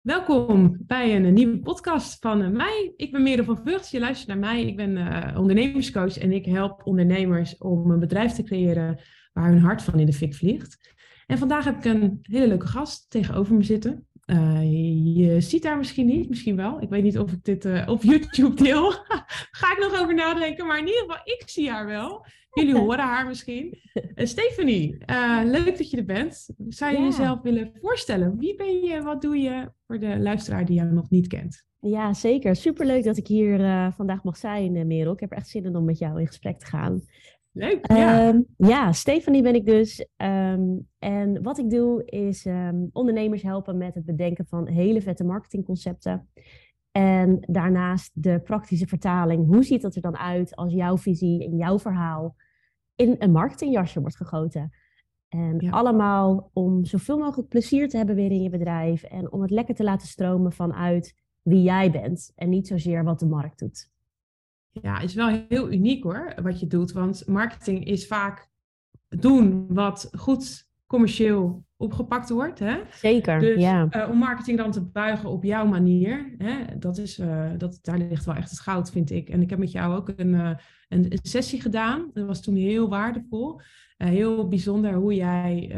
Welkom bij een, nieuwe podcast van mij. Ik ben Merel van Vught. Je luistert naar mij. Ik ben uh, ondernemerscoach en ik help ondernemers om een bedrijf te creëren waar hun hart van in de fik vliegt. En vandaag heb ik een hele leuke gast tegenover me zitten. Uh, je ziet haar misschien niet, misschien wel. Ik weet niet of ik dit uh, op YouTube deel. Ga ik nog over nadenken, maar in ieder geval, ik zie haar wel. Jullie horen haar misschien. Uh, Stephanie, leuk dat je er bent. Zou je ja. jezelf willen voorstellen? Wie ben je, wat doe je voor de luisteraar die jou nog niet kent? Ja, zeker. Superleuk dat ik hier vandaag mag zijn, Merel. Ik heb er echt zin in om met jou in gesprek te gaan. Leuk, ja. Um, ja, Stefanie ben ik dus. Um, en wat ik doe is um, ondernemers helpen met het bedenken van hele vette marketingconcepten. En daarnaast de praktische vertaling. Hoe ziet dat er dan uit als jouw visie en jouw verhaal in een marketingjasje wordt gegoten? En ja. allemaal om zoveel mogelijk plezier te hebben weer in je bedrijf. En om het lekker te laten stromen vanuit wie jij bent. En niet zozeer wat de markt doet. Ja, is wel heel uniek hoor, wat je doet. Want marketing is vaak doen wat goed commercieel opgepakt wordt. Hè? Zeker, dus, ja. Uh, om marketing dan te buigen op jouw manier, hè, dat is, uh, dat, daar ligt wel echt het goud, vind ik. En ik heb met jou ook een, uh, een, een, sessie gedaan. Dat was toen heel waardevol. heel bijzonder hoe jij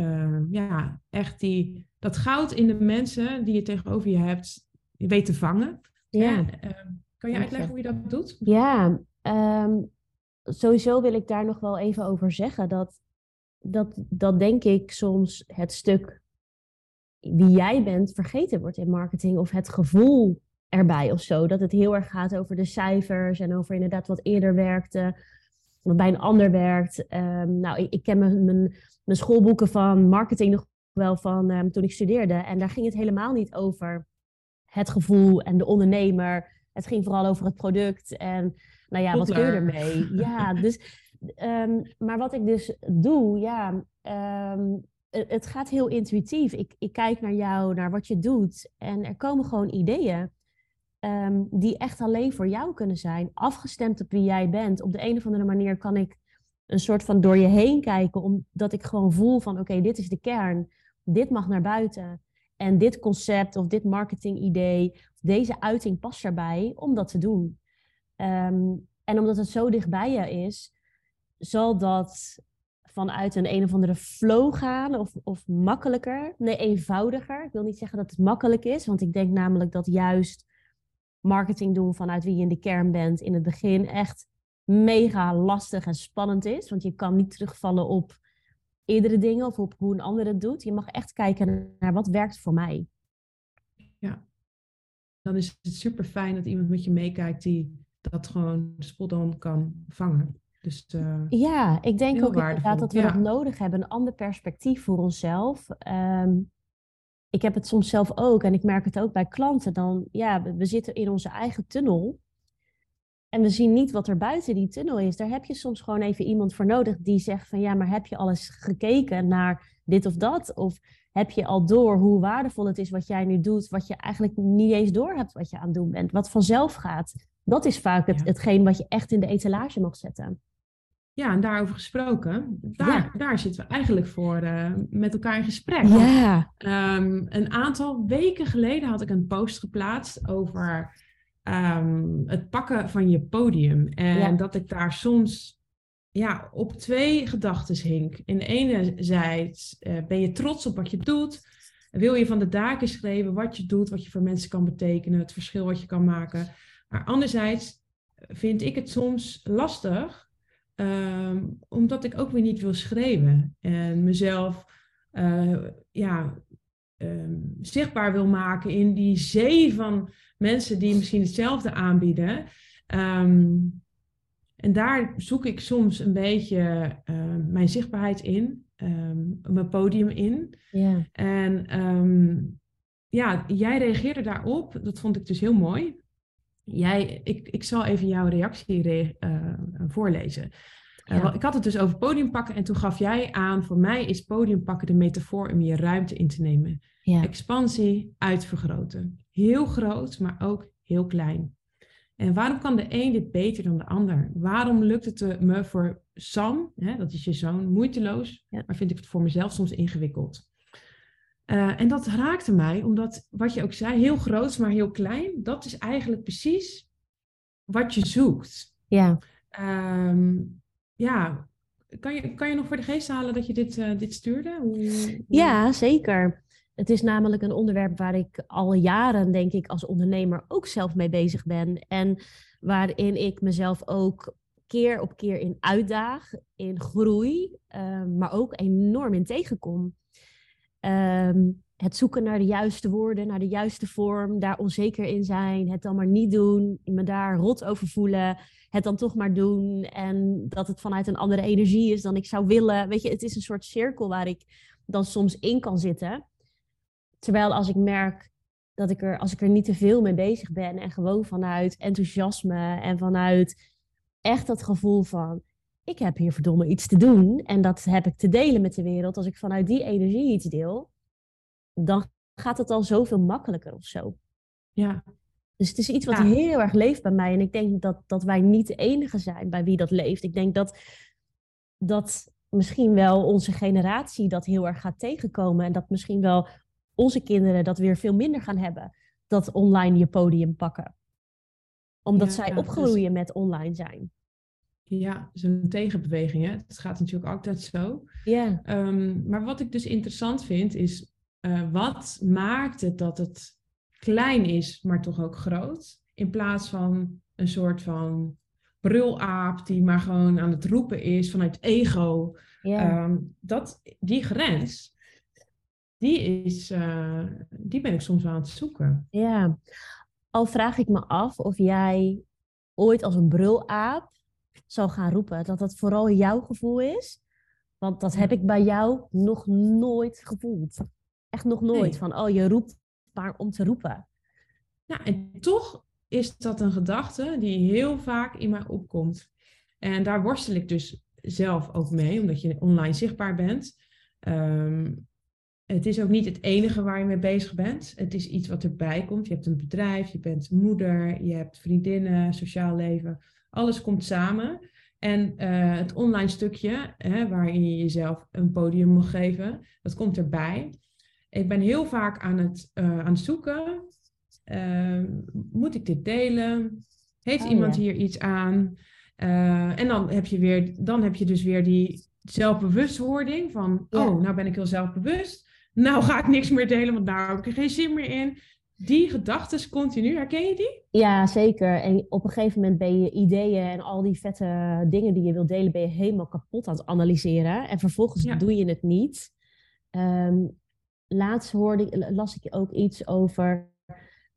ja, echt die, dat goud in de mensen die je tegenover je hebt, weet te vangen. Ja. Kan je uitleggen hoe je dat doet? Ja, um, sowieso wil ik daar nog wel even over zeggen. Dat, dat, dat denk ik soms het stuk wie jij bent vergeten wordt in marketing. Of het gevoel erbij of zo. Dat het heel erg gaat over de cijfers en over inderdaad wat eerder werkte. Wat bij een ander werkt. Um, nou, ik, ik ken mijn, mijn, mijn, schoolboeken van marketing nog wel van um, toen ik studeerde. En daar ging het helemaal niet over het gevoel en de ondernemer het ging vooral over het product en nou ja, wat kun je ermee? Ja, dus, um, maar wat ik dus doe, ja, um, het gaat heel intuïtief. Ik, ik kijk naar jou, naar wat je doet en er komen gewoon ideeën um, die echt alleen voor jou kunnen zijn, afgestemd op wie jij bent. Op de een of andere manier kan ik een soort van door je heen kijken, omdat ik gewoon voel van oké, okay, dit is de kern, dit mag naar buiten. En dit concept of dit marketingidee, deze uiting past erbij om dat te doen. Um, en omdat het zo dichtbij je is, zal dat vanuit een een of andere flow gaan of, of makkelijker. Nee, eenvoudiger. Ik wil niet zeggen dat het makkelijk is, want ik denk namelijk dat juist marketing doen vanuit wie je in de kern bent in het begin echt mega lastig en spannend is. Want je kan niet terugvallen op eerdere dingen of op hoe een ander het doet. Je mag echt kijken naar wat werkt voor mij. Ja, dan is het super fijn dat iemand met je meekijkt die dat gewoon spot on kan vangen. Dus, uh, ja, ik denk ook waardevol. inderdaad dat we ja. dat nodig hebben. Een ander perspectief voor onszelf. Um, ik heb het soms zelf ook en ik merk het ook bij klanten. Dan, ja, we, we zitten in onze eigen tunnel. En we zien niet wat er buiten die tunnel is. Daar heb je soms gewoon even iemand voor nodig die zegt van ja, maar heb je alles gekeken naar dit of dat? Of heb je al door hoe waardevol het is wat jij nu doet, wat je eigenlijk niet eens door hebt wat je aan het doen bent, wat vanzelf gaat? Dat is vaak het, ja. hetgeen wat je echt in de etalage mag zetten. Ja, en daarover gesproken, daar, ja. daar zitten we eigenlijk voor uh, met elkaar in gesprek. Ja. Um, een aantal weken geleden had ik een post geplaatst over um, het pakken van je podium. En ja. dat ik daar soms ja, op twee gedachten hink. In de ene zijde uh, ben je trots op wat je doet. Wil je van de daken schrijven wat je doet, wat je voor mensen kan betekenen, het verschil wat je kan maken. Maar anderzijds vind ik het soms lastig, um, omdat ik ook weer niet wil schreeuwen en mezelf uh, ja, um, zichtbaar wil maken in die zee van mensen die misschien hetzelfde aanbieden. Um, en daar zoek ik soms een beetje uh, mijn zichtbaarheid in, um, mijn podium in. Ja. En ja, jij reageerde daarop. Dat vond ik dus heel mooi. Jij, ik, ik zal even jouw reactie re uh, voorlezen. Uh, ik had het dus over podium pakken en toen gaf jij aan, voor mij is podium pakken de metafoor om je ruimte in te nemen. Ja. Expansie, uitvergroten. Heel groot, maar ook heel klein. En waarom kan de een dit beter dan de ander? Waarom lukt het me voor Sam, hè, dat is je zoon, moeiteloos, ja. maar vind ik het voor mezelf soms ingewikkeld? Eh, en dat raakte mij, omdat wat je ook zei, heel groot, maar heel klein, dat is eigenlijk precies wat je zoekt. Ja. Ehm, ja, kan je, kan je nog voor de geest halen dat je dit, uh, dit stuurde? Hoe, Ja, zeker. Het is namelijk een onderwerp waar ik al jaren, denk ik, als ondernemer ook zelf mee bezig ben. En waarin ik mezelf ook keer op keer in uitdaag, in groei, ehm, maar ook enorm in tegenkom. Ehm, het zoeken naar de juiste woorden, naar de juiste vorm, daar onzeker in zijn, het dan maar niet doen, me daar rot over voelen, het dan toch maar doen en dat het vanuit een andere energie is dan ik zou willen. Weet je, het is een soort cirkel waar ik dan soms in kan zitten. Terwijl als ik merk dat ik er, als ik er niet te veel mee bezig ben en gewoon vanuit enthousiasme en vanuit echt dat gevoel van, ik heb hier verdomme iets te doen en dat heb ik te delen met de wereld. Als ik vanuit die energie iets deel, dan gaat het al zoveel makkelijker of zo. Ja. Dus het is iets wat heel erg leeft bij mij. En ik denk dat, dat wij niet de enige zijn bij wie dat leeft. Ik denk dat, dat misschien wel onze generatie dat heel erg gaat tegenkomen. En dat misschien wel onze kinderen dat weer veel minder gaan hebben. Dat online je podium pakken. Omdat zij opgroeien dus... met online zijn. Ja, zo'n tegenbeweging. Hè? Het gaat natuurlijk altijd zo. Ja. Um, maar wat ik dus interessant vind, is uh, wat maakt het dat het klein is, maar toch ook groot? In plaats van een soort van brulaap die maar gewoon aan het roepen is vanuit ego. Um, dat, die grens, die, is, uh, die ben ik soms wel aan het zoeken. Ja, al vraag ik me af of jij ooit als een brulaap zou gaan roepen, dat dat vooral jouw gevoel is. Want dat heb ik bij jou nog nooit gevoeld. Echt nog nooit. Nee. Van, oh, je roept maar om te roepen. Ja, en toch is dat een gedachte die heel vaak in mij opkomt. En daar worstel ik dus zelf ook mee, omdat je online zichtbaar bent. Um, het is ook niet het enige waar je mee bezig bent. Het is iets wat erbij komt. Je hebt een bedrijf, je bent moeder, je hebt vriendinnen, sociaal leven. Alles komt samen. En uh, het online stukje, hè, waarin je jezelf een podium mag geven, dat komt erbij. Ik ben heel vaak aan het, uh, aan het zoeken. Uh, moet ik dit delen? Heeft oh, iemand ja. hier iets aan? Uh, en dan heb, je weer, dan heb je dus weer die zelfbewustwording van, ja. oh, nou ben ik heel zelfbewust. Nou ga ik niks meer delen, want daar heb ik er geen zin meer in. Die gedachten continu, herken je die? Ja, zeker. En op een gegeven moment ben je ideeën en al die vette dingen die je wilt delen, ben je helemaal kapot aan het analyseren. En vervolgens ja. doe je het niet. Um, laatst hoorde, las ik ook iets over.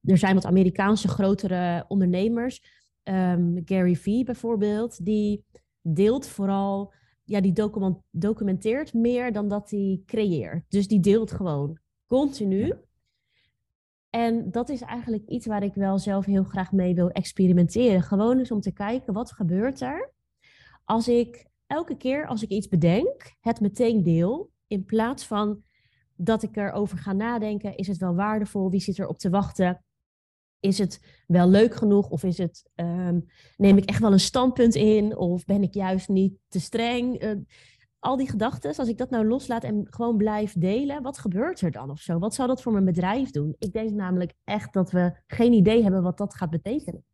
Er zijn wat Amerikaanse grotere ondernemers. Um, Gary Vee bijvoorbeeld, die deelt vooral. Ja, die document, documenteert meer dan dat hij creëert. Dus die deelt gewoon continu. Ja. En dat is eigenlijk iets waar ik wel zelf heel graag mee wil experimenteren. Gewoon eens om te kijken, wat gebeurt er als ik elke keer als ik iets bedenk, het meteen deel. In plaats van dat ik erover ga nadenken. Is het wel waardevol? Wie zit er op te wachten? Is het wel leuk genoeg? Of is het, um, neem ik echt wel een standpunt in? Of ben ik juist niet te streng? Uh, al die gedachten, als ik dat nou loslaat en gewoon blijf delen, wat gebeurt er dan of zo? Wat zou dat voor mijn bedrijf doen? Ik denk namelijk echt dat we geen idee hebben wat dat gaat betekenen.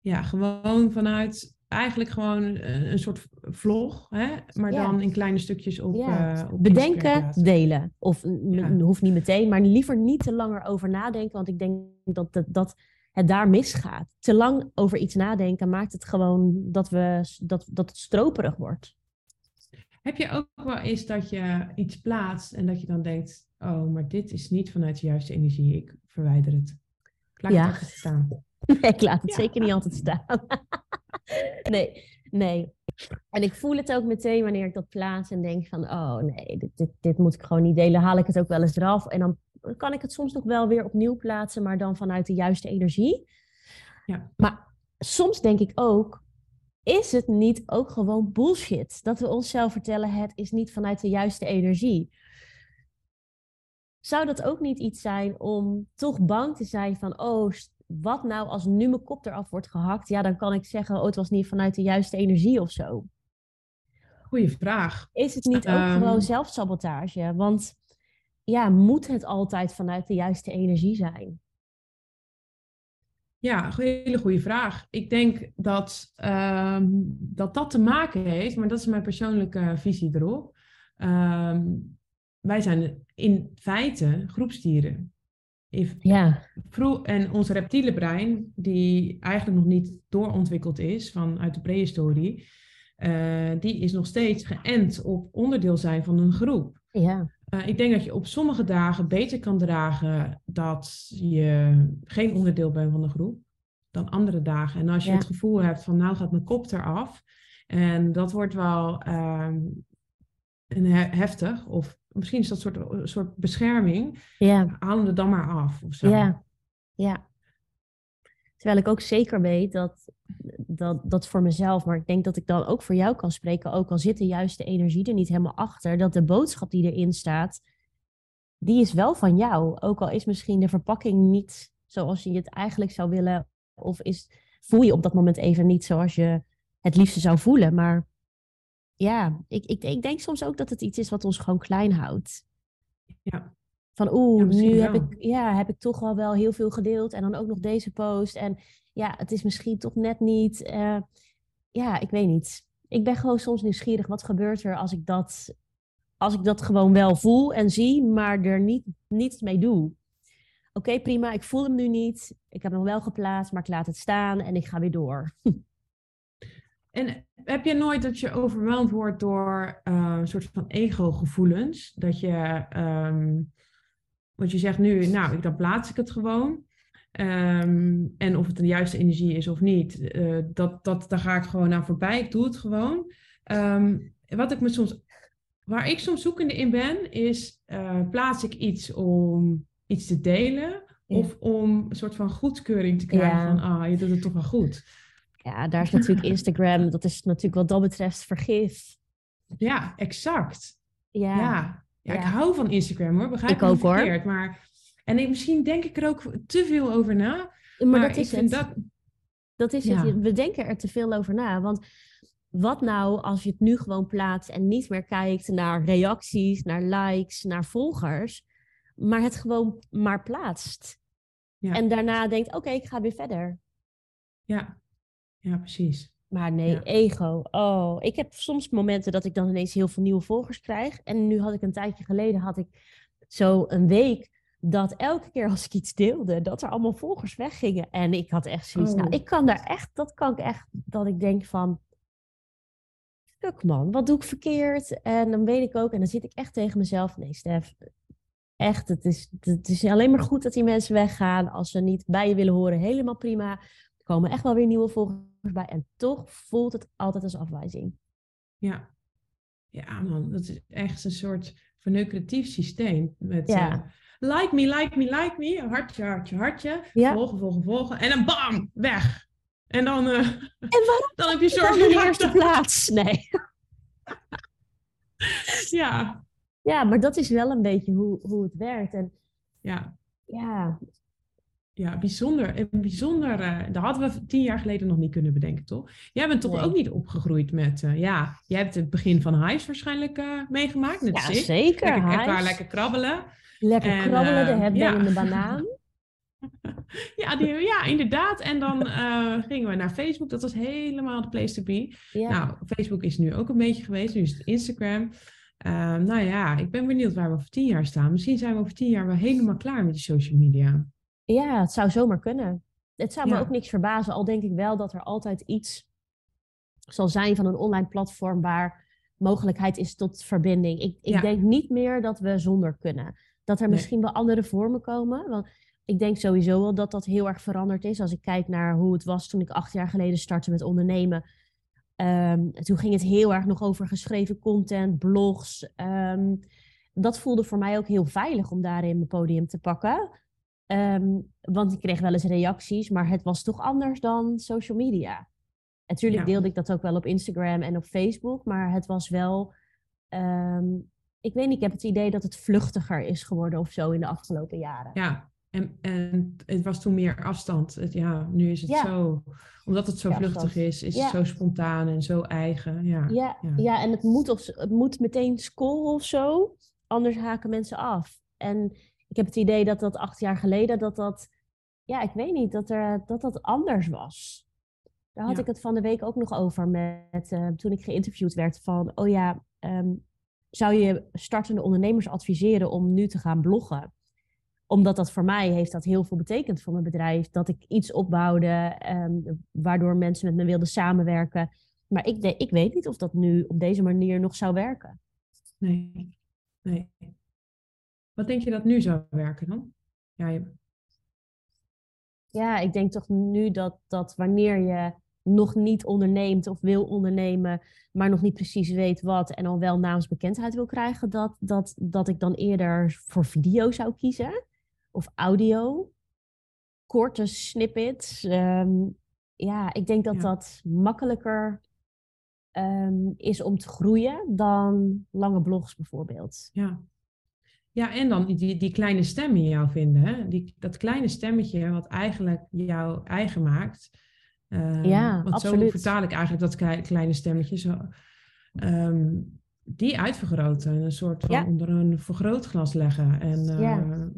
Ja, gewoon vanuit eigenlijk gewoon een, een soort vlog, hè? maar ja. dan in kleine stukjes op. Ja. Uh, op Bedenken, delen. Of ja. hoeft niet meteen, maar liever niet te langer over nadenken, want ik denk dat, dat, dat het daar misgaat. Te lang over iets nadenken maakt het gewoon dat, we, dat, dat het stroperig wordt. Heb je ook wel eens dat je iets plaatst en dat je dan denkt: oh, maar dit is niet vanuit de juiste energie, ik verwijder het. Ik laat ja. het staan. Nee, ik laat het ja. zeker niet altijd staan. nee, nee. En ik voel het ook meteen wanneer ik dat plaats en denk van, oh nee, dit, dit, dit moet ik gewoon niet delen. Haal ik het ook wel eens eraf. En dan kan ik het soms nog wel weer opnieuw plaatsen, maar dan vanuit de juiste energie. Ja. Maar soms denk ik ook, is het niet ook gewoon bullshit? Dat we onszelf vertellen, het is niet vanuit de juiste energie. Zou dat ook niet iets zijn om toch bang te zijn van, oh, wat nou als nu mijn kop eraf wordt gehakt? Ja, dan kan ik zeggen, oh, het was niet vanuit de juiste energie of zo. Goeie vraag. Is het niet ook um... gewoon zelfsabotage? Want ja, moet het altijd vanuit de juiste energie zijn? Ja, een hele goede vraag. Ik denk dat, ehm, dat dat te maken heeft, maar dat is mijn persoonlijke visie erop. Ehm, wij zijn in feite groepsdieren. Ja. En ons reptiele brein, die eigenlijk nog niet doorontwikkeld is vanuit de prehistorie, uh, die is nog steeds geënt op onderdeel zijn van een groep. Ja. Uh, ik denk dat je op sommige dagen beter kan dragen dat je geen onderdeel bent van de groep dan andere dagen. En als je het gevoel hebt van nou gaat mijn kop eraf en dat wordt wel uh, heftig of misschien is dat een soort, een soort bescherming, ja. halen we dan maar af. Of zo. Ja, ja. Terwijl ik ook zeker weet dat, dat, dat voor mezelf, maar ik denk dat ik dan ook voor jou kan spreken, ook al zit de juiste energie er niet helemaal achter, dat de boodschap die erin staat, die is wel van jou. Ook al is misschien de verpakking niet zoals je het eigenlijk zou willen, of is, voel je op dat moment even niet zoals je het liefste zou voelen. Maar ja, ik, ik, ik denk soms ook dat het iets is wat ons gewoon klein houdt. Ja. Van oeh, nu heb ik, ja, heb ik toch al wel heel veel gedeeld en dan ook nog deze post. En ja, het is misschien toch net niet. Uh, ja, ik weet niet. Ik ben gewoon soms nieuwsgierig. Wat gebeurt er als ik dat, als ik dat gewoon wel voel en zie, maar er niet, niets mee doe? Oké, prima, ik voel hem nu niet. Ik heb hem wel geplaatst, maar ik laat het staan en ik ga weer door. En heb je nooit dat je overweldigd wordt door uh, een soort van ego-gevoelens? Dat je, um, wat je zegt nu, nou, dan plaats ik het gewoon. Um, en of het de juiste energie is of niet, uh, dat, dat, daar ga ik gewoon naar voorbij. Ik doe het gewoon. Um, wat ik me soms, waar ik soms zoekende in ben, is uh, plaats ik iets om iets te delen of om een soort van goedkeuring te krijgen ja. van, ah, je doet het toch wel goed. Ja, daar is natuurlijk Instagram, dat is natuurlijk wat dat betreft vergif. Ja, exact. Ja. ja. ja. ik hou van Instagram hoor, begrijp ik ook verkeerd, hoor. Maar, en ik, misschien denk ik er ook te veel over na. Maar, dat is. Dat, dat is het. We denken er te veel over na. Want wat nou als je het nu gewoon plaatst en niet meer kijkt naar reacties, naar likes, naar volgers, maar het gewoon maar plaatst. Ja. En daarna denkt, oké, ik ga weer verder. Ja, ja, precies. Maar nee, ego. Oh, ik heb soms momenten dat ik dan ineens heel veel nieuwe volgers krijg. En nu had ik een tijdje geleden, had ik zo een week dat elke keer als ik iets deelde, dat er allemaal volgers weggingen. En ik had echt zoiets, nou, oh. ik kan daar echt, dat kan ik echt, dat ik denk van, fuck man, wat doe ik verkeerd? En dan weet ik ook, en dan zit ik echt tegen mezelf, nee Stef, echt, het is, het is alleen maar goed dat die mensen weggaan. Als ze niet bij je willen horen, helemaal prima. Er komen echt wel weer nieuwe volgers bij. En toch voelt het altijd als afwijzing. Ja, ja man, dat is echt een soort verneukeratief systeem. Met, ja. Uh, like me, like me, like me. Hartje, hartje, hartje. Ja. Volgen, volgen, volgen. En dan bam, weg. En dan, uh, en waarom dan heb je soort van de eerste plaats. Nee. ja. Ja, maar dat is wel een beetje hoe, hoe het werkt. En ja. Ja, ja, bijzonder. bijzonder uh, dat hadden we tien jaar geleden nog niet kunnen bedenken, toch? Jij bent toch ook niet opgegroeid met... Uh, ja, jij hebt het begin van Hives waarschijnlijk uh, meegemaakt. Net ja, zeker. Lekker, elkaar lekker krabbelen. Lekker en, krabbelen, de hebben ja. in de banaan. ja, die, ja, inderdaad. En dan gingen we naar Facebook. Dat was helemaal de place to be. Ja. Nou, Facebook is nu ook een beetje geweest. Nu is het Instagram. nou ja, ik ben benieuwd waar we over tien jaar staan. Misschien zijn we over tien jaar wel helemaal klaar met die social media. Ja, het zou zomaar kunnen. Het zou me ook niks verbazen, al denk ik wel dat er altijd iets zal zijn van een online platform waar mogelijkheid is tot verbinding. Ik, ik denk niet meer dat we zonder kunnen. Dat er misschien wel andere vormen komen. Want ik denk sowieso wel dat dat heel erg veranderd is. Als ik kijk naar hoe het was toen ik acht jaar geleden startte met ondernemen. Um, toen ging het heel erg nog over geschreven content, blogs. Um, dat voelde voor mij ook heel veilig om daarin mijn podium te pakken. Um, want ik kreeg wel eens reacties, maar het was toch anders dan social media. Natuurlijk deelde ik dat ook wel op Instagram en op Facebook, maar het was wel. Um, ik weet niet, ik heb het idee dat het vluchtiger is geworden of zo in de afgelopen jaren. Ja, en, en het was toen meer afstand. Het, ja, nu is het zo, omdat het zo vluchtig is, is het zo spontaan en zo eigen. Ja, ja, ja. en het moet, of, het moet meteen scoren of zo, anders haken mensen af. En ik heb het idee dat dat acht jaar geleden, dat dat, ja, ik weet niet, dat er, dat, dat anders was. Daar had ik het van de week ook nog over met, uh, toen ik geïnterviewd werd van, oh ja, ehm, zou je startende ondernemers adviseren om nu te gaan bloggen? Omdat dat voor mij heeft dat heel veel betekend voor mijn bedrijf. Dat ik iets opbouwde, um, waardoor mensen met me wilden samenwerken. Maar ik, ik weet niet of dat nu op deze manier nog zou werken. Nee, nee. Wat denk je dat nu zou werken dan? Ja, je... ja ik denk toch nu dat, dat wanneer je nog niet onderneemt of wil ondernemen, maar nog niet precies weet wat en al wel naamsbekendheid wil krijgen, dat, dat, dat ik dan eerder voor video zou kiezen of audio. Korte snippets. Ehm, ja, ik denk dat dat makkelijker Ehm, is om te groeien dan lange blogs bijvoorbeeld. Ja, ja en dan die, die kleine stem in jou vinden. Hè? Die, dat kleine stemmetje wat eigenlijk jou eigen maakt. Uh, ja, want absoluut. zo vertaal ik eigenlijk dat kleine stemmetje. Zo, ehm, die uitvergroten. Een soort van onder een vergrootglas leggen. En uh, ja.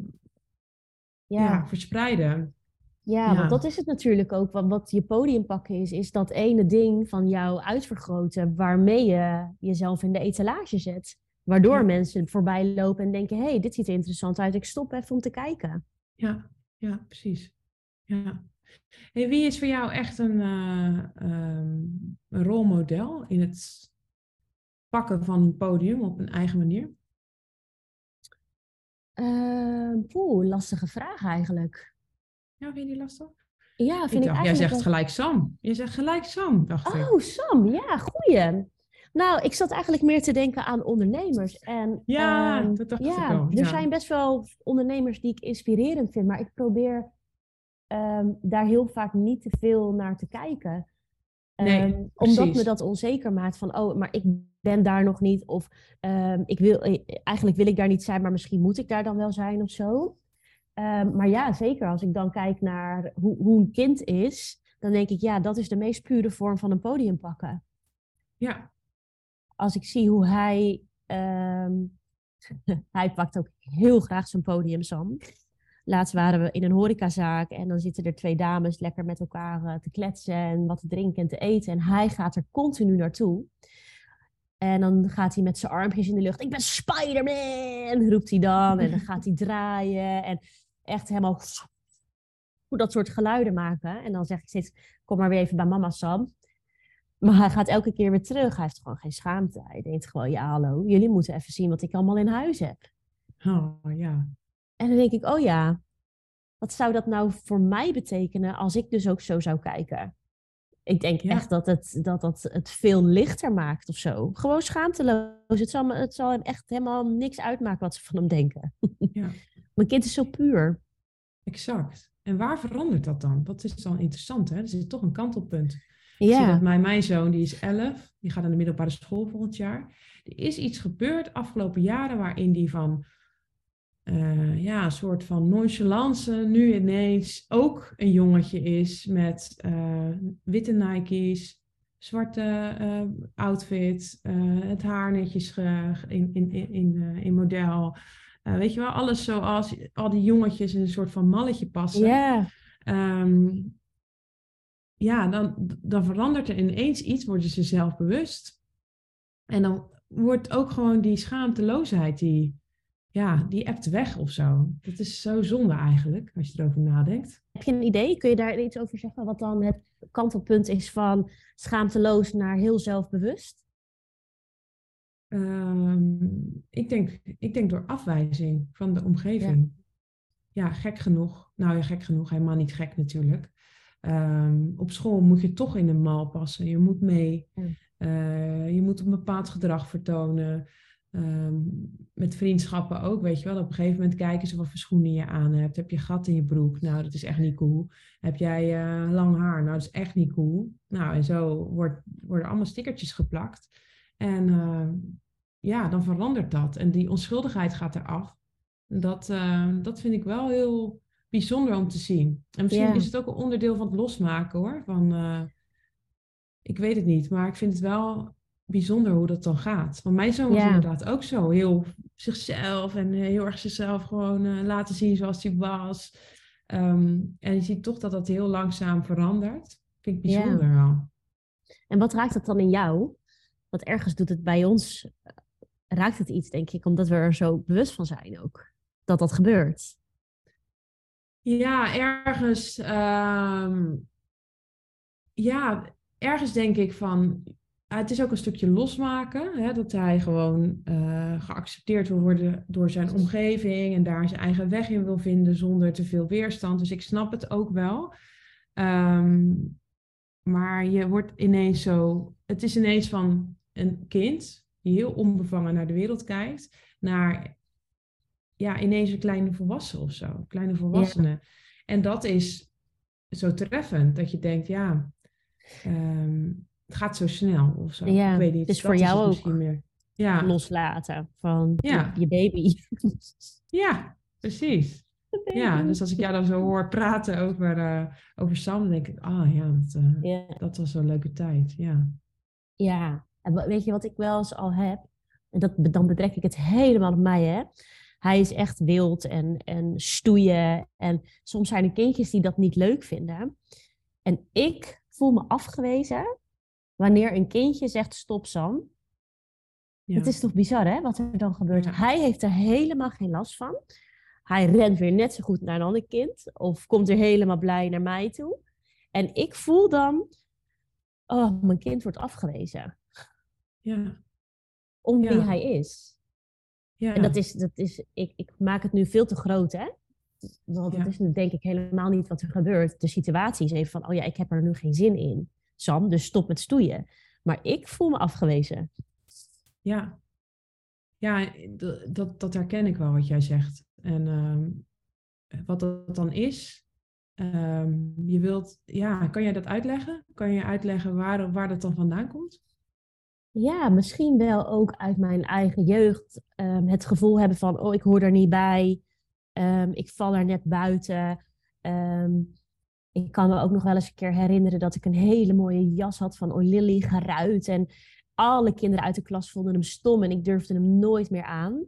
ja. verspreiden. Ja, want dat is het natuurlijk ook. Wat je podium pakken is, is dat ene ding van jou uitvergroten waarmee je jezelf in de etalage zet. Waardoor mensen voorbij lopen en denken, hé, hey, dit ziet er interessant uit, ik stop even om te kijken. Ja, ja, precies. Ja. Hey, wie is voor jou echt een, uh, um, een rolmodel in het pakken van een podium op een eigen manier? Uh, poeh, lastige vraag eigenlijk. Ja, vind je die lastig? Ja, vind ik, ik Jij zegt gelijk Sam. Je zegt gelijk Sam, dacht ik. Oh, Sam. Ja, goeie. Nou, ik zat eigenlijk meer te denken aan ondernemers. En, ja, um, dat dacht ja, ik wel. Er zijn best wel ondernemers die ik inspirerend vind, maar ik probeer ehm, daar heel vaak niet te veel naar te kijken. Nee, um, omdat me dat onzeker maakt van, oh, maar ik ben daar nog niet. Of ik wil, eh, eigenlijk wil ik daar niet zijn, maar misschien moet ik daar dan wel zijn of zo. Ehm, maar ja, zeker als ik dan kijk naar hoe, hoe een kind is, dan denk ik, ja, dat is de meest pure vorm van een podium pakken. Ja. Als ik zie hoe hij, ehm, hij pakt ook heel graag zijn podium, Sam. Laatst waren we in een horecazaak en dan zitten er twee dames lekker met elkaar eh, te kletsen en wat te drinken en te eten. En hij gaat er continu naartoe. En dan gaat hij met zijn armpjes in de lucht. Ik ben Spider-Man, roept hij dan. En dan gaat hij draaien. En echt helemaal dat soort geluiden maken. En dan zeg ik steeds, kom maar weer even bij mama Sam. Maar hij gaat elke keer weer terug. Hij heeft gewoon geen schaamte. Hij denkt gewoon, ja hallo, jullie moeten even zien wat ik allemaal in huis heb. Oh, ja. En dan denk ik, oh ja, wat zou dat nou voor mij betekenen als ik dus ook zo zou kijken? Ik denk echt dat het, dat dat het veel lichter maakt of zo. Gewoon schaamteloos. Het zal, het zal hem echt helemaal niks uitmaken wat ze van hem denken. Ja. Mijn kind is zo puur. Exact. En waar verandert dat dan? Dat is dan interessant, hè? Er zit toch een kantelpunt. Ja. zie dat mijn, mijn zoon, die is 11, die gaat naar de middelbare school volgend jaar. Er is iets gebeurd afgelopen jaren waarin die van uh, ja, een soort van nonchalance nu ineens ook een jongetje is met uh, witte Nike's, zwarte uh, outfit, het haar netjes in, in, in, in model. weet je wel, alles zoals al die jongetjes in een soort van malletje passen. Ja. Um, ja, dan, dan verandert er ineens iets, worden ze zelf bewust. En dan wordt ook gewoon die schaamteloosheid die ja, die appt weg of zo. Dat is zo zonde eigenlijk, als je erover nadenkt. Heb je een idee? Kun je daar iets over zeggen? Wat dan het kantelpunt is van schaamteloos naar heel zelfbewust? Um, ik, denk, ik denk door afwijzing van de omgeving. Ja. gek genoeg. Nou ja, gek genoeg. Helemaal niet gek natuurlijk. Um, op school moet je toch in een mal passen. Je moet mee. Uh, je moet een bepaald gedrag vertonen. Ehm, met vriendschappen ook, weet je wel. Op een gegeven moment kijken ze wat voor schoenen je aan hebt. Heb je gat in je broek? Nou, dat is echt niet cool. Heb jij uh, lang haar? Nou, dat is echt niet cool. Nou, en zo wordt, worden allemaal stickertjes geplakt. En uh, ja, dan verandert dat. En die onschuldigheid gaat eraf. Dat, dat vind ik wel heel bijzonder om te zien. En misschien is het ook een onderdeel van het losmaken hoor. Van, ik weet het niet, maar ik vind het wel bijzonder hoe dat dan gaat. Want mijn zoon was inderdaad ook zo. Heel zichzelf en eh, heel erg zichzelf gewoon eh, laten zien zoals hij was. Ehm, en je ziet toch dat dat heel langzaam verandert. Vind ik bijzonder wel. En wat raakt het dan in jou? Want ergens doet het bij ons, eh, raakt het iets, denk ik, omdat we er zo bewust van zijn ook. Dat dat gebeurt. Ja, ergens. ehm, ja, ergens denk ik van. ah, het is ook een stukje losmaken. Hè, dat hij gewoon eh, geaccepteerd wil worden door zijn omgeving. En daar zijn eigen weg in wil vinden zonder te veel weerstand. Dus ik snap het ook wel. Ehm, maar je wordt ineens zo. Het is ineens van een kind die heel onbevangen naar de wereld kijkt. Naar ja, ineens een kleine volwassen of zo. Kleine volwassene. En dat is zo treffend. Dat je denkt, ja, ehm, het gaat zo snel of zo. Ja, ik weet niet. dus dat voor jou ook meer. Ja, Loslaten van je- Ja. je, baby. ja, precies. Ja, dus als ik jou dan zo hoor praten over, eh, over Sam, dan denk ik, ah ja, dat, eh, dat was een leuke tijd. Ja, Ja, en weet je wat ik wel eens al heb? En dat, dan betrek ik het helemaal op mij, hè? Hij is echt wild en, en stoeien. En soms zijn er kindjes die dat niet leuk vinden. En ik voel me afgewezen wanneer een kindje zegt: Stop, Sam. ja. Het is toch bizar, hè? Wat er dan gebeurt. Ja. Hij heeft er helemaal geen last van. Hij rent weer net zo goed naar een ander kind. Of komt er helemaal blij naar mij toe. En ik voel dan: Oh, mijn kind wordt afgewezen ja, om wie hij is. Ja. En dat is, dat is ik, ik maak het nu veel te groot, hè? Want Ja. het is denk ik helemaal niet wat er gebeurt. De situatie is even van, oh ja, ik heb er nu geen zin in, Sam, dus stop met stoeien. Maar ik voel me afgewezen. Ja, ja dat, dat herken ik wel wat jij zegt. En ehm, wat dat dan is, ehm, je wilt, ja, kan jij dat uitleggen? Kan je uitleggen waar, waar dat dan vandaan komt? Ja, misschien wel ook uit mijn eigen jeugd. ehm, het gevoel hebben van, oh, ik hoor er niet bij. ehm, ik val er net buiten. Ehm, ik kan me ook nog wel eens een keer herinneren dat ik een hele mooie jas had van O'Lilly geruit. En alle kinderen uit de klas vonden hem stom en ik durfde hem nooit meer aan.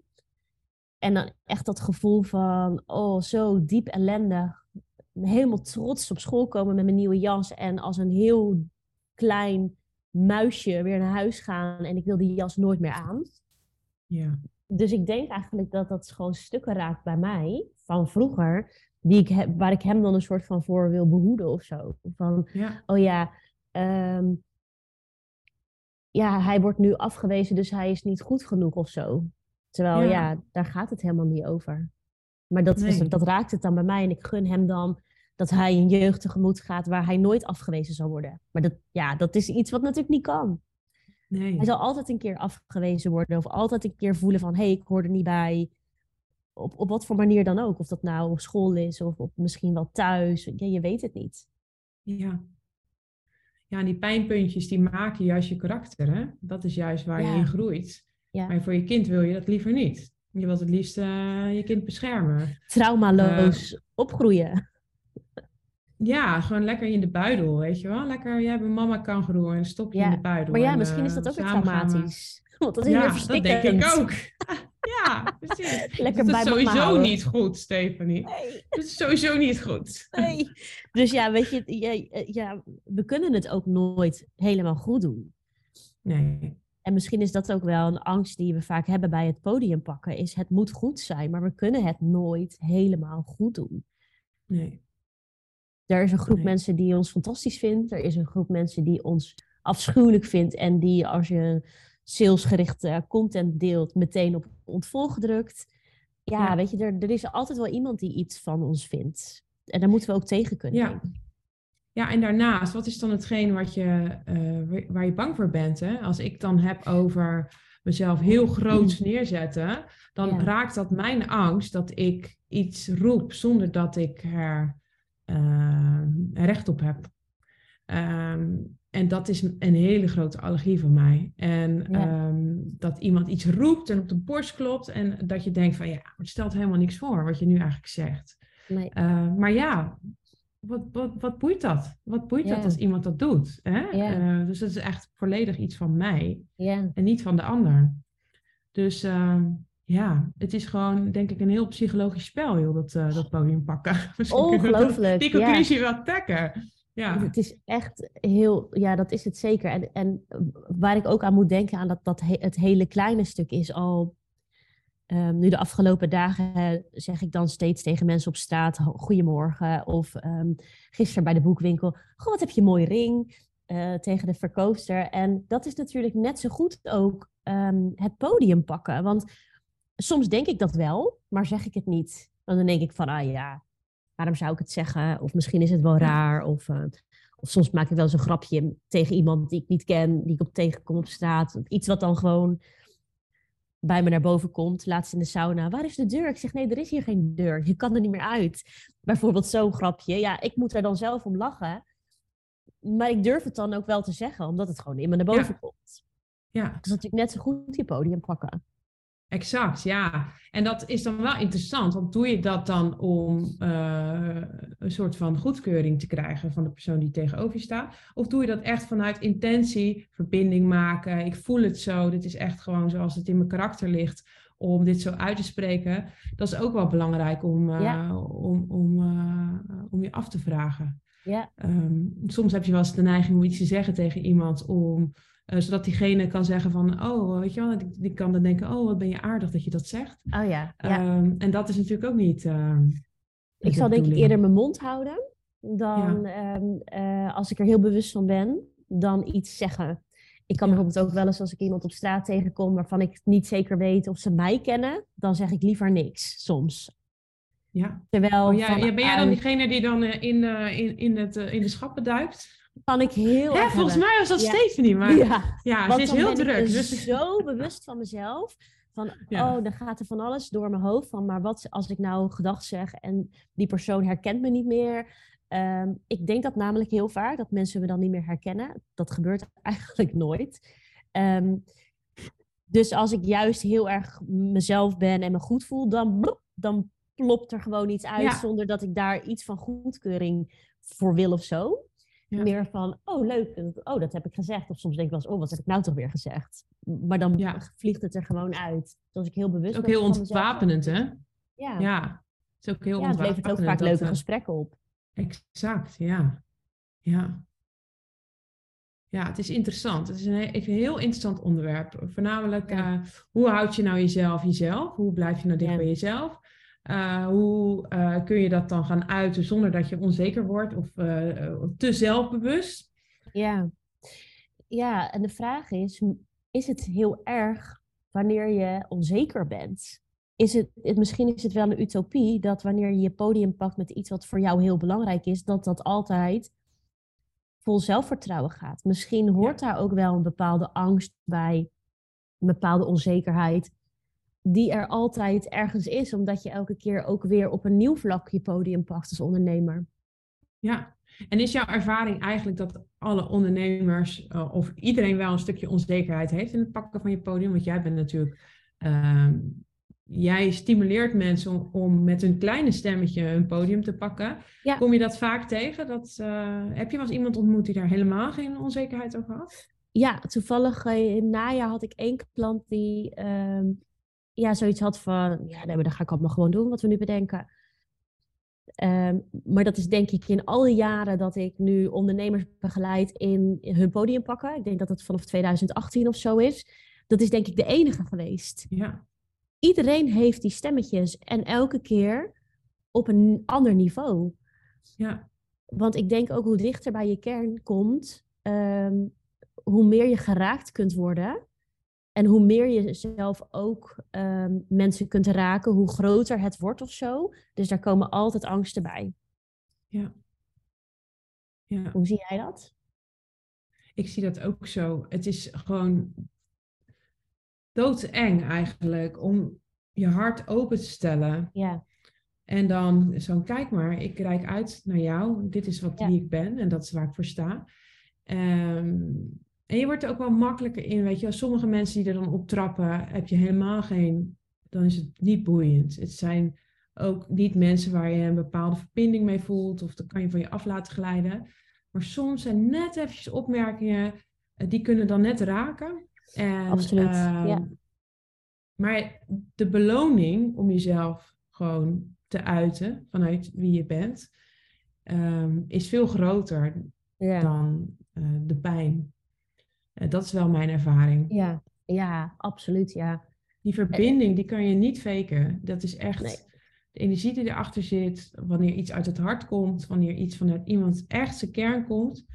En dan echt dat gevoel van, oh, zo diep ellendig. Helemaal trots op school komen met mijn nieuwe jas en als een heel klein muisje weer naar huis gaan en ik wil die jas nooit meer aan. Ja, Dus ik denk eigenlijk dat dat gewoon stukken raakt bij mij van vroeger, die ik heb, waar ik hem dan een soort van voor wil behoeden of zo. Van, ja, oh ja, ehm, ja, hij wordt nu afgewezen, dus hij is niet goed genoeg of zo. Terwijl Ja. ja, daar gaat het helemaal niet over. Maar dat, is, dat raakt het dan bij mij en ik gun hem dan dat hij een jeugd tegemoet gaat waar hij nooit afgewezen zal worden. Maar dat, ja, dat is iets wat natuurlijk niet kan. nee. Hij zal altijd een keer afgewezen worden of altijd een keer voelen van hé, hey, ik hoor er niet bij. Op, op wat voor manier dan ook. Of dat nou op school is of op misschien wel thuis. Ja, je weet het niet. Ja. Ja, die pijnpuntjes die maken juist je karakter, hè? Dat is juist waar je in groeit. Ja. Maar voor je kind wil je dat liever niet. Je wilt het liefst eh, je kind beschermen. Traumaloos opgroeien. Ja, gewoon lekker in de buidel, weet je wel? Lekker, jij bent mama kangeroe en stop je Ja, in de buidel. Maar ja, en, misschien is eh, dat ook weer traumatisch. Want dat is weer Ja, dat denk ik ook. ja, precies. Lekker dat bij is sowieso houden. niet goed, Stephanie. Nee, Dat is sowieso niet goed. nee. Dus ja, weet je, ja, ja, we kunnen het ook nooit helemaal goed doen. Nee. En misschien is dat ook wel een angst die we vaak hebben bij het podium pakken. Is het moet goed zijn, maar we kunnen het nooit helemaal goed doen. Nee. Er is een groep Nee. mensen die ons fantastisch vindt. Er is een groep mensen die ons afschuwelijk vindt. En die als je salesgerichte content deelt, meteen op ontvolgen drukt. Ja, Ja. weet je, er, er is altijd wel iemand die iets van ons vindt. En daar moeten we ook tegen kunnen. Ja. Ja, en daarnaast, wat is dan hetgeen wat je, eh, waar- waar je bang voor bent? Hè? Als ik dan heb over mezelf heel groot neerzetten, dan Ja. raakt dat mijn angst dat ik iets roep zonder dat ik er eh, recht op heb. Ehm, en dat is een hele grote allergie van mij. En Ja. ehm, dat iemand iets roept en op de borst klopt en dat je denkt van ja, het stelt helemaal niks voor wat je nu eigenlijk zegt. Nee. Maar ja, wat, wat, wat boeit dat? Wat boeit dat als iemand dat doet? Hè? Uh, dus dat is echt volledig iets van mij en niet van de ander. Dus ja, het is gewoon, denk ik, een heel psychologisch spel, joh, dat, uh, dat podium pakken. Ongelooflijk. Die conclusie wel trekken. Ja. Het is echt heel, ja, dat is het zeker. En, en waar ik ook aan moet denken, aan dat, dat het hele kleine stuk is al. Um, nu de afgelopen dagen zeg ik dan steeds tegen mensen op straat: Goedemorgen. Of um, gisteren bij de boekwinkel: Goh, wat heb je een mooie ring. Uh, tegen de verkoopster. En dat is natuurlijk net zo goed ook um, het podium pakken. Want soms denk ik dat wel, maar zeg ik het niet. Want dan denk ik van, ah ja, waarom zou ik het zeggen? Of misschien is het wel raar. Of, uh, of soms maak ik wel eens een grapje tegen iemand die ik niet ken, die ik op tegenkom op straat. Iets wat dan gewoon bij me naar boven komt. Laatst in de sauna. Waar is de deur? Ik zeg, nee, er is hier geen deur. Je kan er niet meer uit. Bijvoorbeeld zo'n grapje. Ja, ik moet er dan zelf om lachen. Maar ik durf het dan ook wel te zeggen, omdat het gewoon in me naar boven komt. Ja. Dus dat ik net zo goed je podium pakken. Exact, ja. En dat is dan wel interessant, want doe je dat dan om uh, een soort van goedkeuring te krijgen van de persoon die tegenover je staat? Of doe je dat echt vanuit intentie, verbinding maken, ik voel het zo, dit is echt gewoon zoals het in mijn karakter ligt, om dit zo uit te spreken? Dat is ook wel belangrijk om, uh, om, om, uh, om je af te vragen. Ja. Um, soms heb je wel eens de neiging om iets te zeggen tegen iemand om uh, zodat diegene kan zeggen van, oh, weet je wel, die, die, kan dan denken, oh, wat ben je aardig dat je dat zegt. Oh ja. ja. Um, en dat is natuurlijk ook niet. Uh, ik zal denk ik eerder mijn mond houden dan ja. um, uh, als ik er heel bewust van ben, dan iets zeggen. Ik kan ja. bijvoorbeeld ook wel eens als ik iemand op straat tegenkom waarvan ik niet zeker weet of ze mij kennen, dan zeg ik liever niks soms. Ja. Terwijl oh, ja, ben jij dan diegene die dan in, in, in, het, in de schappen duikt? Kan ik heel Volgens mij was dat ja. Stephanie, maar ja, ja ze is heel druk. Ik dus zo bewust van mezelf. Van, oh, dan gaat er van alles door mijn hoofd. Van, maar wat als ik nou gedacht zeg en die persoon herkent me niet meer? Um, ik denk dat namelijk heel vaak, dat mensen me dan niet meer herkennen. Dat gebeurt eigenlijk nooit. Um, dus als ik juist heel erg mezelf ben en me goed voel, dan, dan plopt er gewoon iets uit zonder dat ik daar iets van goedkeuring voor wil of zo. Meer van, oh leuk, oh dat heb ik gezegd. Of soms denk ik wel eens, oh wat heb ik nou toch weer gezegd. Maar dan vliegt het er gewoon uit. Dus als ik heel bewust ben. ook heel ontwapenend hè? Ja. Ja, het is ook heel ja, het levert ook vaak leuke uh, gesprekken op. Exact, ja. Ja. Ja, het is interessant. Het is een heel interessant onderwerp. Voornamelijk, uh, hoe houd je nou jezelf jezelf? Hoe blijf je nou dicht bij jezelf? Uh, hoe uh, kun je dat dan gaan uiten zonder dat je onzeker wordt of uh, te zelfbewust? Ja. ja, en de vraag is: is het heel erg wanneer je onzeker bent? Is het, het, misschien is het wel een utopie dat wanneer je je podium pakt met iets wat voor jou heel belangrijk is, dat dat altijd vol zelfvertrouwen gaat. Misschien hoort daar ook wel een bepaalde angst bij, een bepaalde onzekerheid die er altijd ergens is, omdat je elke keer ook weer op een nieuw vlak je podium pakt als ondernemer. Ja, en is jouw ervaring eigenlijk dat alle ondernemers uh, of iedereen wel een stukje onzekerheid heeft in het pakken van je podium? Want jij bent natuurlijk, uh, jij stimuleert mensen om, om, met een kleine stemmetje een podium te pakken. Ja. Kom je dat vaak tegen? Dat, uh, heb je wel eens iemand ontmoet die daar helemaal geen onzekerheid over had? Ja, toevallig in het najaar had ik één klant die ehm, ja, zoiets had van, ja, nee, dan ga ik allemaal gewoon doen wat we nu bedenken. Um, maar dat is denk ik in alle jaren dat ik nu ondernemers begeleid in, hun podium pakken. Ik denk dat het vanaf 2018 of zo is. Dat is denk ik de enige geweest. Ja. Iedereen heeft die stemmetjes en elke keer op een ander niveau. Ja. Want ik denk ook hoe dichter bij je kern komt, um, hoe meer je geraakt kunt worden. En hoe meer je zelf ook um, mensen kunt raken, hoe groter het wordt of zo. Dus daar komen altijd angsten bij. Ja. ja. Hoe zie jij dat? Ik zie dat ook zo. Het is gewoon doodeng eigenlijk om je hart open te stellen. Ja. En dan zo, kijk maar, ik reik uit naar jou. Dit is wat ja. wie ik ben en dat is waar ik voor sta. Um, en je wordt er ook wel makkelijker in, weet je. Sommige mensen die er dan op trappen, heb je helemaal geen... Dan is het niet boeiend. Het zijn ook niet mensen waar je een bepaalde verbinding mee voelt, of dat kan je van je af laten glijden. Maar soms zijn net eventjes opmerkingen, eh, die kunnen dan net raken. En, Absoluut, ja. ehm, Maar de beloning om jezelf gewoon te uiten vanuit wie je bent, ehm, is veel groter Ja, dan eh, de pijn. Eh, dat is wel mijn ervaring. ja, ja, absoluut, ja. Die verbinding, die kan je niet faken. Dat is echt Nee. de energie die erachter zit. Wanneer iets uit het hart komt, wanneer iets vanuit iemand echt zijn kern komt.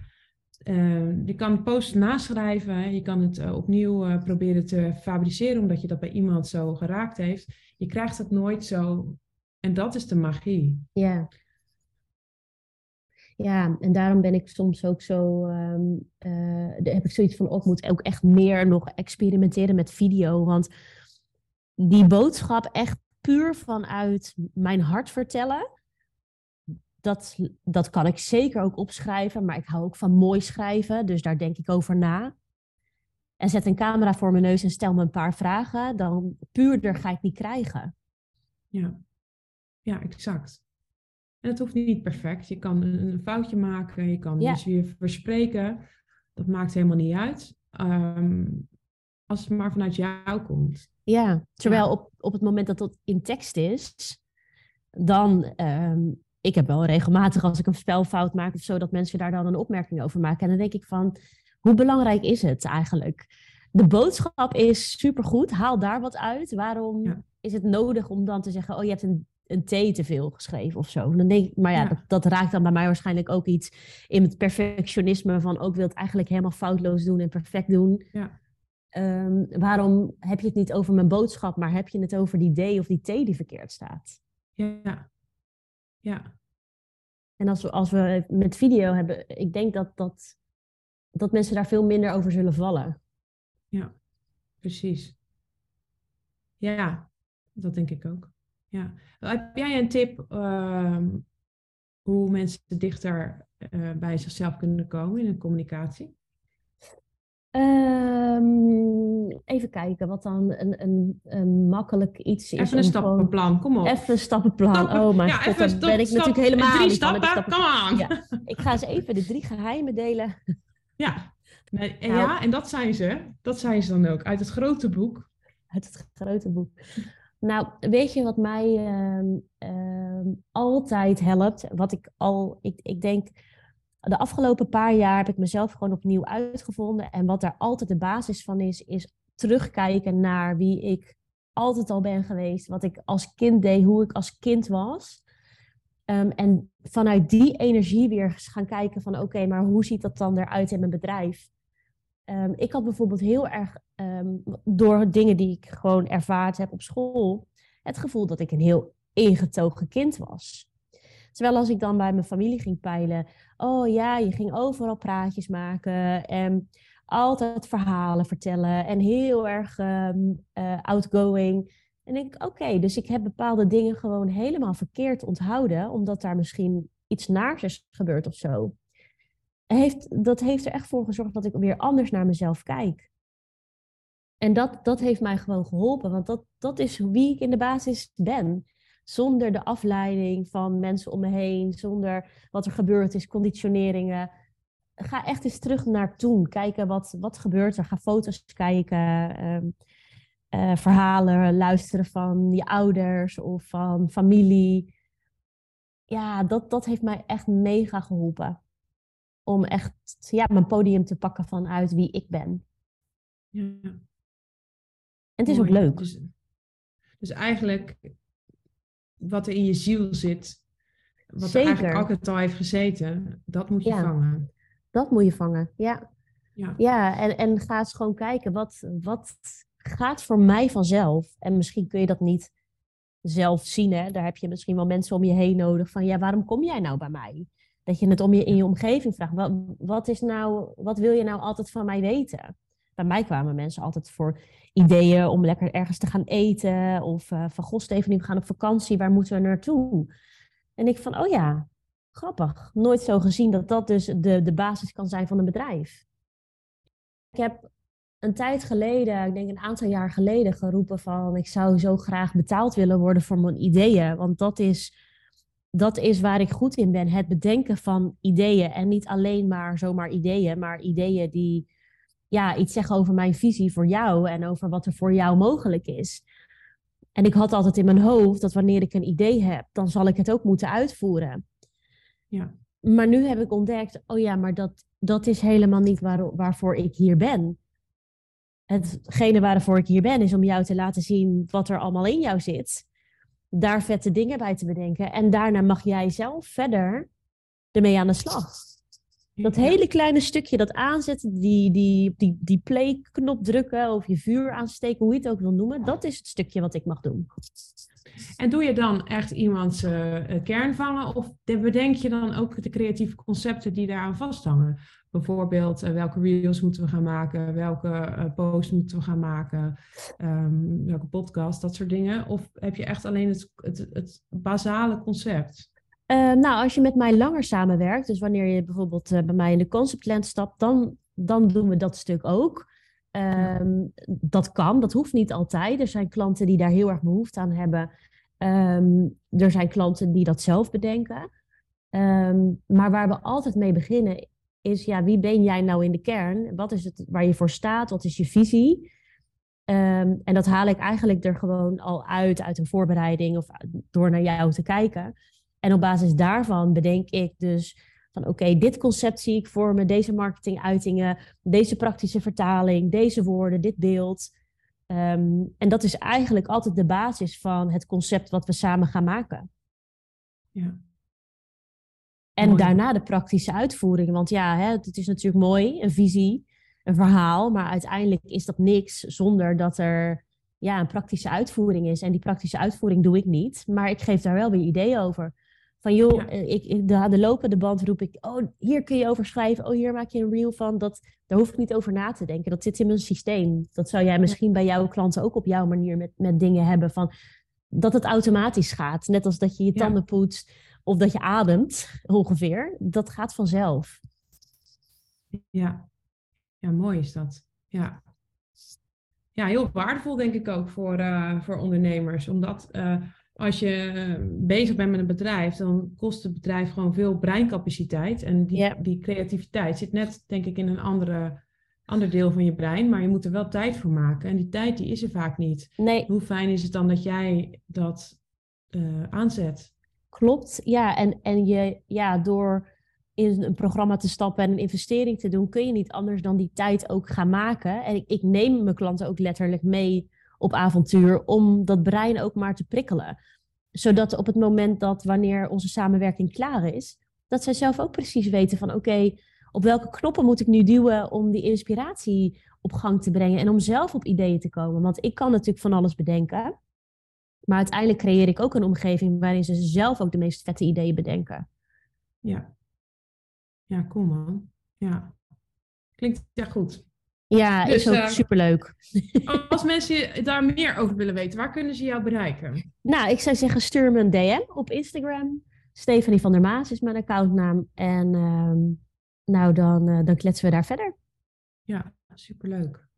Eh, je kan het post naschrijven, je kan het eh, opnieuw eh, proberen te fabriceren, omdat je dat bij iemand zo geraakt heeft. Je krijgt het nooit zo. En dat is de magie. Ja. Ja, en daarom ben ik soms ook zo, daar heb ik zoiets van, oh, ik moet ook echt meer nog experimenteren met video. Want die boodschap echt puur vanuit mijn hart vertellen, dat, dat kan ik zeker ook opschrijven. Maar ik hou ook van mooi schrijven, dus daar denk ik over na. En zet een camera voor mijn neus en stel me een paar vragen, dan puurder ga ik niet krijgen. Ja, ja exact. En het hoeft niet perfect. Je kan een, foutje maken, je kan Ja. dus weer verspreken. Dat maakt helemaal niet uit. Ehm, als het maar vanuit jou komt. Ja, terwijl op, op het moment dat dat in tekst is, dan, ehm, ik heb wel regelmatig als ik een spelfout maak of zo, dat mensen daar dan een opmerking over maken. En dan denk ik van, hoe belangrijk is het eigenlijk? De boodschap is supergoed, haal daar wat uit. Waarom Ja. is het nodig om dan te zeggen, oh je hebt een, een T te veel geschreven of zo? Dan denk ik, maar ja, Ja. Dat, dat raakt dan bij mij waarschijnlijk ook iets in het perfectionisme van ook wil het eigenlijk helemaal foutloos doen en perfect doen. Ja. Ehm, waarom heb je het niet over mijn boodschap, maar heb je het over die D of die T die verkeerd staat? Ja. Ja. En als we, als we met video hebben, ik denk dat, dat, dat mensen daar veel minder over zullen vallen. Ja. Precies. Ja, dat denk ik ook. Ja. Heb jij een tip ehm, hoe mensen dichter eh, bij zichzelf kunnen komen in een communicatie? Ehm, even kijken wat dan een, een, een makkelijk iets is. Even een gewoon- stappenplan, kom op. Even een stappenplan. Stappen. Oh mijn ja, even stap- ben ik stap- natuurlijk helemaal Drie stappen, kom aan. Ja, ik ga eens even de drie geheimen delen. Ja. Nee, en, Nou. ja, en dat zijn ze. Dat zijn ze dan ook. Uit het grote boek. Uit het grote boek. Nou, weet je wat mij ehm, ehm, altijd helpt? Wat ik al, ik, ik denk, de afgelopen paar jaar heb ik mezelf gewoon opnieuw uitgevonden. En wat daar altijd de basis van is, is terugkijken naar wie ik altijd al ben geweest. Wat ik als kind deed, hoe ik als kind was. Ehm, en vanuit die energie weer gaan kijken van oké, maar hoe ziet dat dan eruit in mijn bedrijf? Ehm, ik had bijvoorbeeld heel erg ehm, door dingen die ik gewoon ervaard heb op school, het gevoel dat ik een heel ingetogen kind was. Terwijl als ik dan bij mijn familie ging peilen, oh ja, je ging overal praatjes maken en altijd verhalen vertellen en heel erg ehm, eh, outgoing. En denk ik, oké, dus ik heb bepaalde dingen gewoon helemaal verkeerd onthouden, omdat daar misschien iets naars is gebeurd of zo. Heeft, dat heeft er echt voor gezorgd dat ik weer anders naar mezelf kijk. En dat, dat heeft mij gewoon geholpen, want dat, dat is wie ik in de basis ben. Zonder de afleiding van mensen om me heen, zonder wat er gebeurd is, conditioneringen. Ga echt eens terug naar toen. Kijken wat, wat gebeurt er. Ga foto's kijken, ehm, eh, verhalen luisteren van je ouders of van familie. Ja, dat, dat heeft mij echt mega geholpen. Om echt ja, mijn podium te pakken vanuit wie ik ben. Ja. En het is ook leuk. Dus, dus eigenlijk wat er in je ziel zit, wat er eigenlijk Zeker. altijd al heeft gezeten, dat moet je Ja. vangen. Dat moet je vangen. Ja, Ja. ja en, en ga eens gewoon kijken. Wat, wat gaat voor mij vanzelf? En misschien kun je dat niet zelf zien. Hè? Daar heb je misschien wel mensen om je heen nodig. Van ja, waarom kom jij nou bij mij? Dat je het om je in je omgeving vraagt. Wat, wat, is nou, wat wil je nou altijd van mij weten? Bij mij kwamen mensen altijd voor ideeën om lekker ergens te gaan eten. Of eh, van goh, Stephanie, we gaan op vakantie. Waar moeten we naartoe? En ik van, oh ja, grappig. Nooit zo gezien dat dat dus de, de basis kan zijn van een bedrijf. Ik heb een tijd geleden, ik denk een aantal jaar geleden, geroepen van ik zou zo graag betaald willen worden voor mijn ideeën. Want dat is, dat is waar ik goed in ben. Het bedenken van ideeën. En niet alleen maar zomaar ideeën, maar ideeën die ja, iets zeggen over mijn visie voor jou en over wat er voor jou mogelijk is. En ik had altijd in mijn hoofd dat wanneer ik een idee heb, dan zal ik het ook moeten uitvoeren. Ja. Maar nu heb ik ontdekt, oh ja, maar dat, dat is helemaal niet waar, waarvoor ik hier ben. Hetgene waarvoor ik hier ben, is om jou te laten zien wat er allemaal in jou zit. Daar vette dingen bij te bedenken. En daarna mag jij zelf verder ermee aan de slag. Dat hele kleine stukje, dat aanzetten, die, die, die, die play-knop drukken of je vuur aansteken, hoe je het ook wil noemen, dat is het stukje wat ik mag doen. En doe je dan echt iemands uh, kern vangen of bedenk je dan ook de creatieve concepten die daaraan vasthangen? Bijvoorbeeld, uh, welke reels moeten we gaan maken, welke uh, posts moeten we gaan maken, um, welke podcast, dat soort dingen? Of heb je echt alleen het, het, het basale concept? Uh, nou, als je met mij langer samenwerkt, dus wanneer je bijvoorbeeld bij mij in de conceptland stapt, dan, dan doen we dat stuk ook. Um, dat kan, dat hoeft niet altijd. Er zijn klanten die daar heel erg behoefte aan hebben. Um, er zijn klanten die dat zelf bedenken. Maar waar we altijd mee beginnen is, ja, wie ben jij nou in de kern? Wat is het waar je voor staat? Wat is je visie? en dat haal ik eigenlijk er gewoon al uit, uit een voorbereiding of door naar jou te kijken. En op basis daarvan bedenk ik dus van oké, dit concept zie ik voor me, deze marketinguitingen, deze praktische vertaling, deze woorden, dit beeld. Um, en dat is eigenlijk altijd de basis van het concept wat we samen gaan maken. Ja. En daarna de praktische uitvoering. Want ja, hè, het is natuurlijk mooi, een visie, een verhaal. Maar uiteindelijk is dat niks zonder dat er ja, een praktische uitvoering is. En die praktische uitvoering doe ik niet. Maar ik geef daar wel weer ideeën over. Van joh, eh, ik, de, de lopende band roep ik, oh, hier kun je over schrijven. Oh, hier maak je een reel van. Dat, daar hoef ik niet over na te denken. Dat zit in mijn systeem. Dat zou jij misschien bij jouw klanten ook op jouw manier met, met dingen hebben. Van, dat het automatisch gaat. Net als dat je je tanden poetst of dat je ademt, ongeveer. Dat gaat vanzelf. Ja, ja mooi is dat. Ja. Ja, heel waardevol denk ik ook voor, uh, voor ondernemers. Omdat... Uh, als je eh, bezig bent met een bedrijf, dan kost het bedrijf gewoon veel breincapaciteit. En die, die creativiteit zit net, denk ik, in een andere, ander deel van je brein. Maar je moet er wel tijd voor maken. En die tijd die is er vaak niet. Nee. Hoe fijn is het dan dat jij dat uh, aanzet? Klopt, ja. En, en je, ja, door in een programma te stappen en een investering te doen, kun je niet anders dan die tijd ook gaan maken. En ik, ik neem mijn klanten ook letterlijk mee op avontuur om dat brein ook maar te prikkelen. Zodat op het moment dat wanneer onze samenwerking klaar is, dat zij zelf ook precies weten van oké, op welke knoppen moet ik nu duwen om die inspiratie op gang te brengen en om zelf op ideeën te komen. Want ik kan natuurlijk van alles bedenken. Maar uiteindelijk creëer ik ook een omgeving waarin ze zelf ook de meest vette ideeën bedenken. Ja. Ja, cool man. Ja. Klinkt echt goed. Ja, dus, is ook uh, superleuk. Als mensen daar meer over willen weten, waar kunnen ze jou bereiken? Nou, ik zou zeggen, stuur me een DM op Instagram. Stefanie van der Maas is mijn accountnaam. En uh, nou, dan, uh, dan kletsen we daar verder. Ja, superleuk.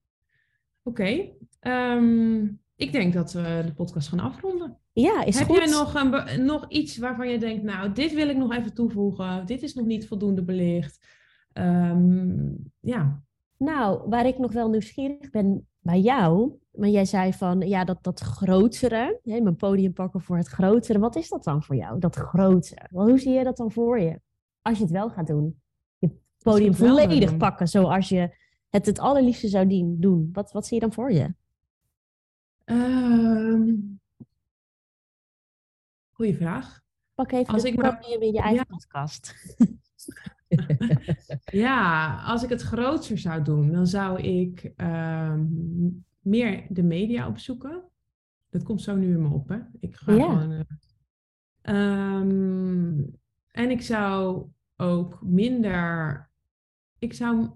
Oké, okay. um, ehm, ik denk dat we de podcast gaan afronden. Ja, is Heb goed. jij nog, een, nog iets waarvan je denkt, nou, dit wil ik nog even toevoegen. Dit is nog niet voldoende belicht. Um, ja, nou, waar ik nog wel nieuwsgierig ben bij jou, maar jij zei van ja, dat, dat grotere, hè, mijn podium pakken voor het grotere. Wat is dat dan voor jou, dat grotere? Hoe zie je dat dan voor je? Als je het wel gaat doen. Je podium volledig pakken zoals je het het allerliefste zou doen. Wat, wat zie je dan voor je? Um, goeie vraag. Pak even Als ik podium in je eigen ja. podcast. ja, als ik het groter zou doen, dan zou ik uh, meer de media opzoeken. Dat komt zo nu in me op, hè? Ik ga ja. gewoon. Uh, um, en ik zou ook minder. Ik zou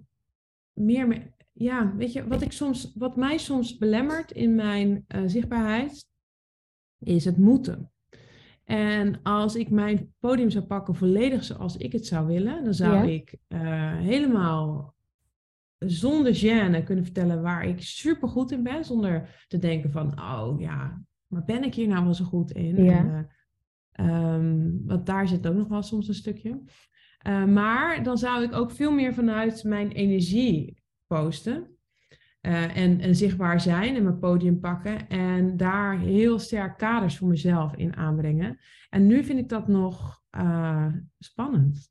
meer. Ja, weet je, wat, ik soms, wat mij soms belemmert in mijn uh, zichtbaarheid, is het moeten. En als ik mijn podium zou pakken volledig zoals ik het zou willen, dan zou ik uh, helemaal zonder gêne kunnen vertellen waar ik super goed in ben. Zonder te denken van, oh ja, maar ben ik hier nou wel zo goed in? Ja. En, uh, want daar zit ook nog wel soms een stukje. Uh, maar dan zou ik ook veel meer vanuit mijn energie posten. Uh, en, en zichtbaar zijn en mijn podium pakken. En daar heel sterk kaders voor mezelf in aanbrengen. En nu vind ik dat nog uh, spannend.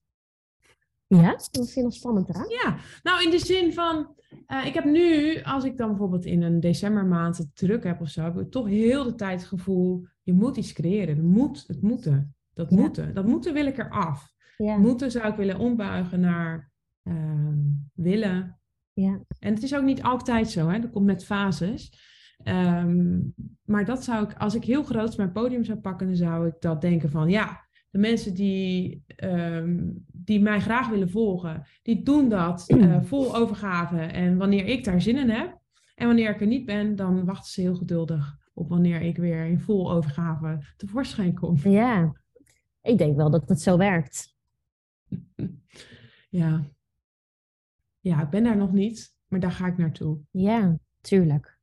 Ja, dat vind je nog spannend eraan? Ja, nou in de zin van, uh, ik heb nu, als ik dan bijvoorbeeld in een decembermaand het druk heb of zo, heb ik toch heel de tijd het gevoel, je moet iets creëren. Het moet, het moeten. Dat ja. moeten. Dat moeten wil ik eraf. Ja. Moeten zou ik willen ombuigen naar uh, willen. Ja. En het is ook niet altijd zo, hè? dat komt met fases. Um, maar dat zou ik, als ik heel groot mijn podium zou pakken, dan zou ik dat denken van, ja, de mensen die, um, die mij graag willen volgen, die doen dat uh, vol overgave. En wanneer ik daar zin in heb en wanneer ik er niet ben, dan wachten ze heel geduldig op wanneer ik weer in vol overgave tevoorschijn kom. Ja, ik denk wel dat het zo werkt. Ja. Ja, ik ben daar nog niet, maar daar ga ik naartoe. Ja, tuurlijk.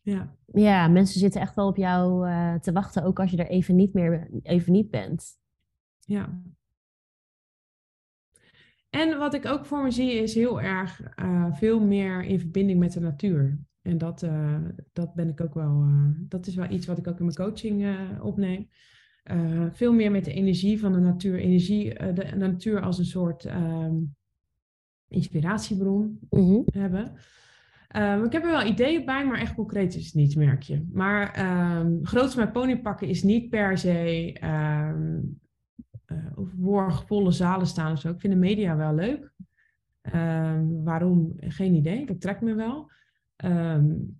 Ja. Ja, mensen zitten echt wel op jou uh, te wachten, ook als je er even niet meer even niet bent. Ja. En wat ik ook voor me zie is heel erg uh, veel meer in verbinding met de natuur. En dat, uh, dat ben ik ook wel, dat is wel iets wat ik ook in mijn coaching opneem. veel meer met de energie van de natuur. Energie, de, natuur als een soort um, inspiratiebron mm -hmm. hebben. Um, ik heb er wel ideeën bij, maar echt concreet is het niet, merk je. Maar um, groots mijn pony pakken is niet per se um, uh, volle zalen staan of zo. Ik vind de media wel leuk. waarom? Geen idee. Dat trekt me wel.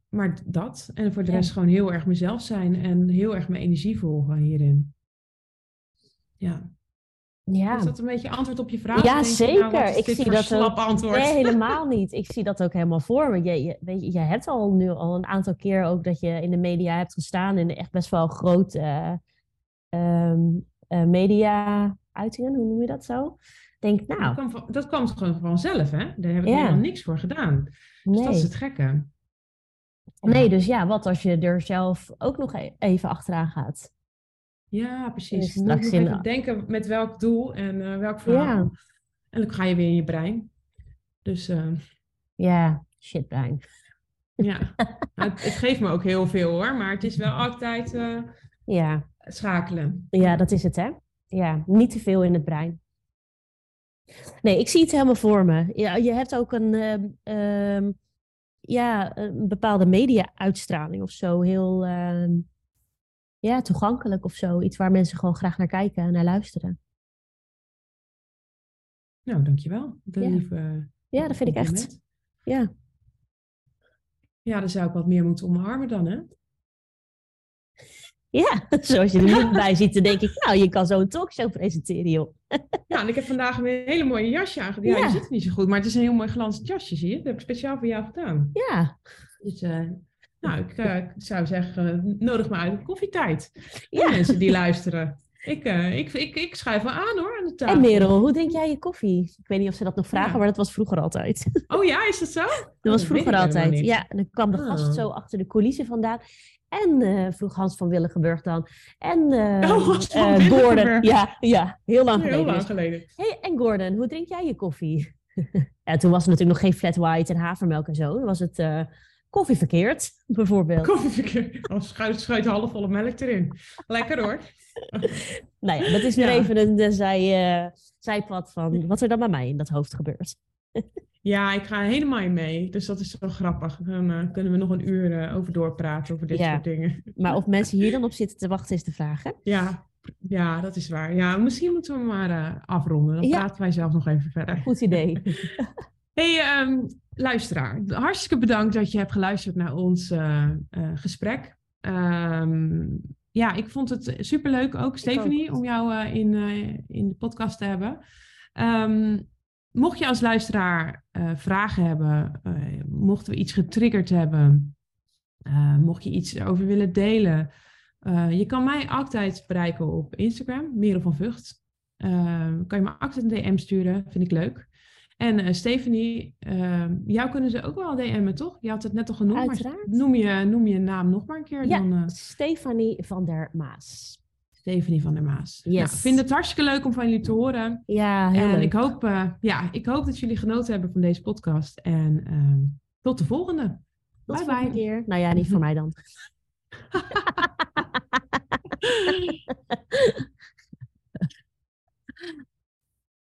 maar dat. En voor de rest ja. gewoon heel erg mezelf zijn en heel erg mijn energie volgen hierin. Ja. Ja. Is dat een beetje antwoord op je vraag? Ja, zeker. Nou, ik zie dat slap ook... antwoord. Nee, helemaal niet. Ik zie dat ook helemaal voor me. Je, je, weet je, je hebt al nu al een aantal keer ook dat je in de media hebt gestaan in echt best wel grote uh, um, uh, media-uitingen, hoe noem je dat zo? Denk, nou... Dat kwam, dat kwam gewoon vanzelf, hè? Daar heb ik ja. helemaal niks voor gedaan. Dus nee. dat is het gekke. Nee, dus ja, wat als je er zelf ook nog even achteraan gaat? Ja, precies. Nog even denken met welk doel en uh, welk verhaal. Ja. En dan ga je weer in je brein. Dus uh, ja, shit brein. Ja, nou, het, het, geeft me ook heel veel hoor, maar het is wel altijd uh, ja. schakelen. Ja, dat is het hè. Ja, niet te veel in het brein. Nee, ik zie het helemaal voor me. Ja, je hebt ook een, uh, ja, een bepaalde media-uitstraling of zo. Heel ehm, ja, toegankelijk of zo. Iets waar mensen gewoon graag naar kijken en naar luisteren. Nou, dankjewel. De ja. lieve ja, dat vind ik echt. Ja. Ja, dan zou ik wat meer moeten omarmen dan, hè? Ja, zoals je er nu bij ziet, dan denk ik, nou, je kan zo een talkshow presenteren, joh. Ja, en ik heb vandaag weer een hele mooie jasje aangedaan. Ja, ja, je ziet het niet zo goed, maar het is een heel mooi glanzend jasje, zie je? Dat heb ik speciaal voor jou gedaan. Ja. Dus uh, nou, ik, uh, ik, zou zeggen, nodig me uit op koffietijd. Ja. mensen die luisteren. Ik, uh, ik, ik, ik schuif wel aan hoor, aan de tafel. En Merel, hoe drink jij je koffie? Ik weet niet of ze dat nog vragen, ja. maar dat was vroeger altijd. Oh ja, is dat zo? Dat was vroeger dat altijd. Ja, en dan kwam de gast oh. zo achter de coulissen vandaan. En uh, vroeg Hans van Willigenburg dan. En uh, oh, van uh, Gordon. Ja, ja, heel lang heel geleden. Lang geleden. Hey, en Gordon, hoe drink jij je koffie? ja, toen was er natuurlijk nog geen flat white en havermelk en zo. Dan was het koffie verkeerd, bijvoorbeeld. Koffie verkeerd. Als schuit, schuit halfvolle melk erin. Lekker hoor. nou ja, dat is ja. even een, zij, uh, zijpad van wat er dan bij mij in dat hoofd gebeurt. Ja, ik ga helemaal in mee. Dus dat is wel grappig. Dan uh, kunnen we nog een uur uh, over doorpraten over dit ja. soort dingen. Maar of mensen hier dan op zitten te wachten is de vraag, hè? Ja, ja dat is waar. Ja, misschien moeten we maar afronden. Dan ja. praten wij zelf nog even verder. Goed idee. hey, um, luisteraar. Hartstikke bedankt dat je hebt geluisterd naar ons gesprek. Um, ja, ik vond het superleuk ook, Stephanie, om jou in, in de podcast te hebben. Um, Mocht je als luisteraar vragen hebben, mochten we iets getriggerd hebben, mocht je iets over willen delen, je kan mij altijd bereiken op Instagram, Merel van Vught. kan je me altijd een DM sturen, vind ik leuk. En uh, Stephanie, uh, jou kunnen ze ook wel DM'en, toch? Je had het net al genoemd, Uiteraard. maar noem je, noem je naam nog maar een keer. Ja, dan, uh... Stefanie van der Maas. Stephanie van der Maas. Yes. Nou, ik vind het hartstikke leuk om van jullie te horen. Ja, heel en leuk. Ik hoop, ja, ik hoop dat jullie genoten hebben van deze podcast. En ehm, tot de volgende. Tot bye de volgende bye. keer. Nou ja, niet voor mij dan.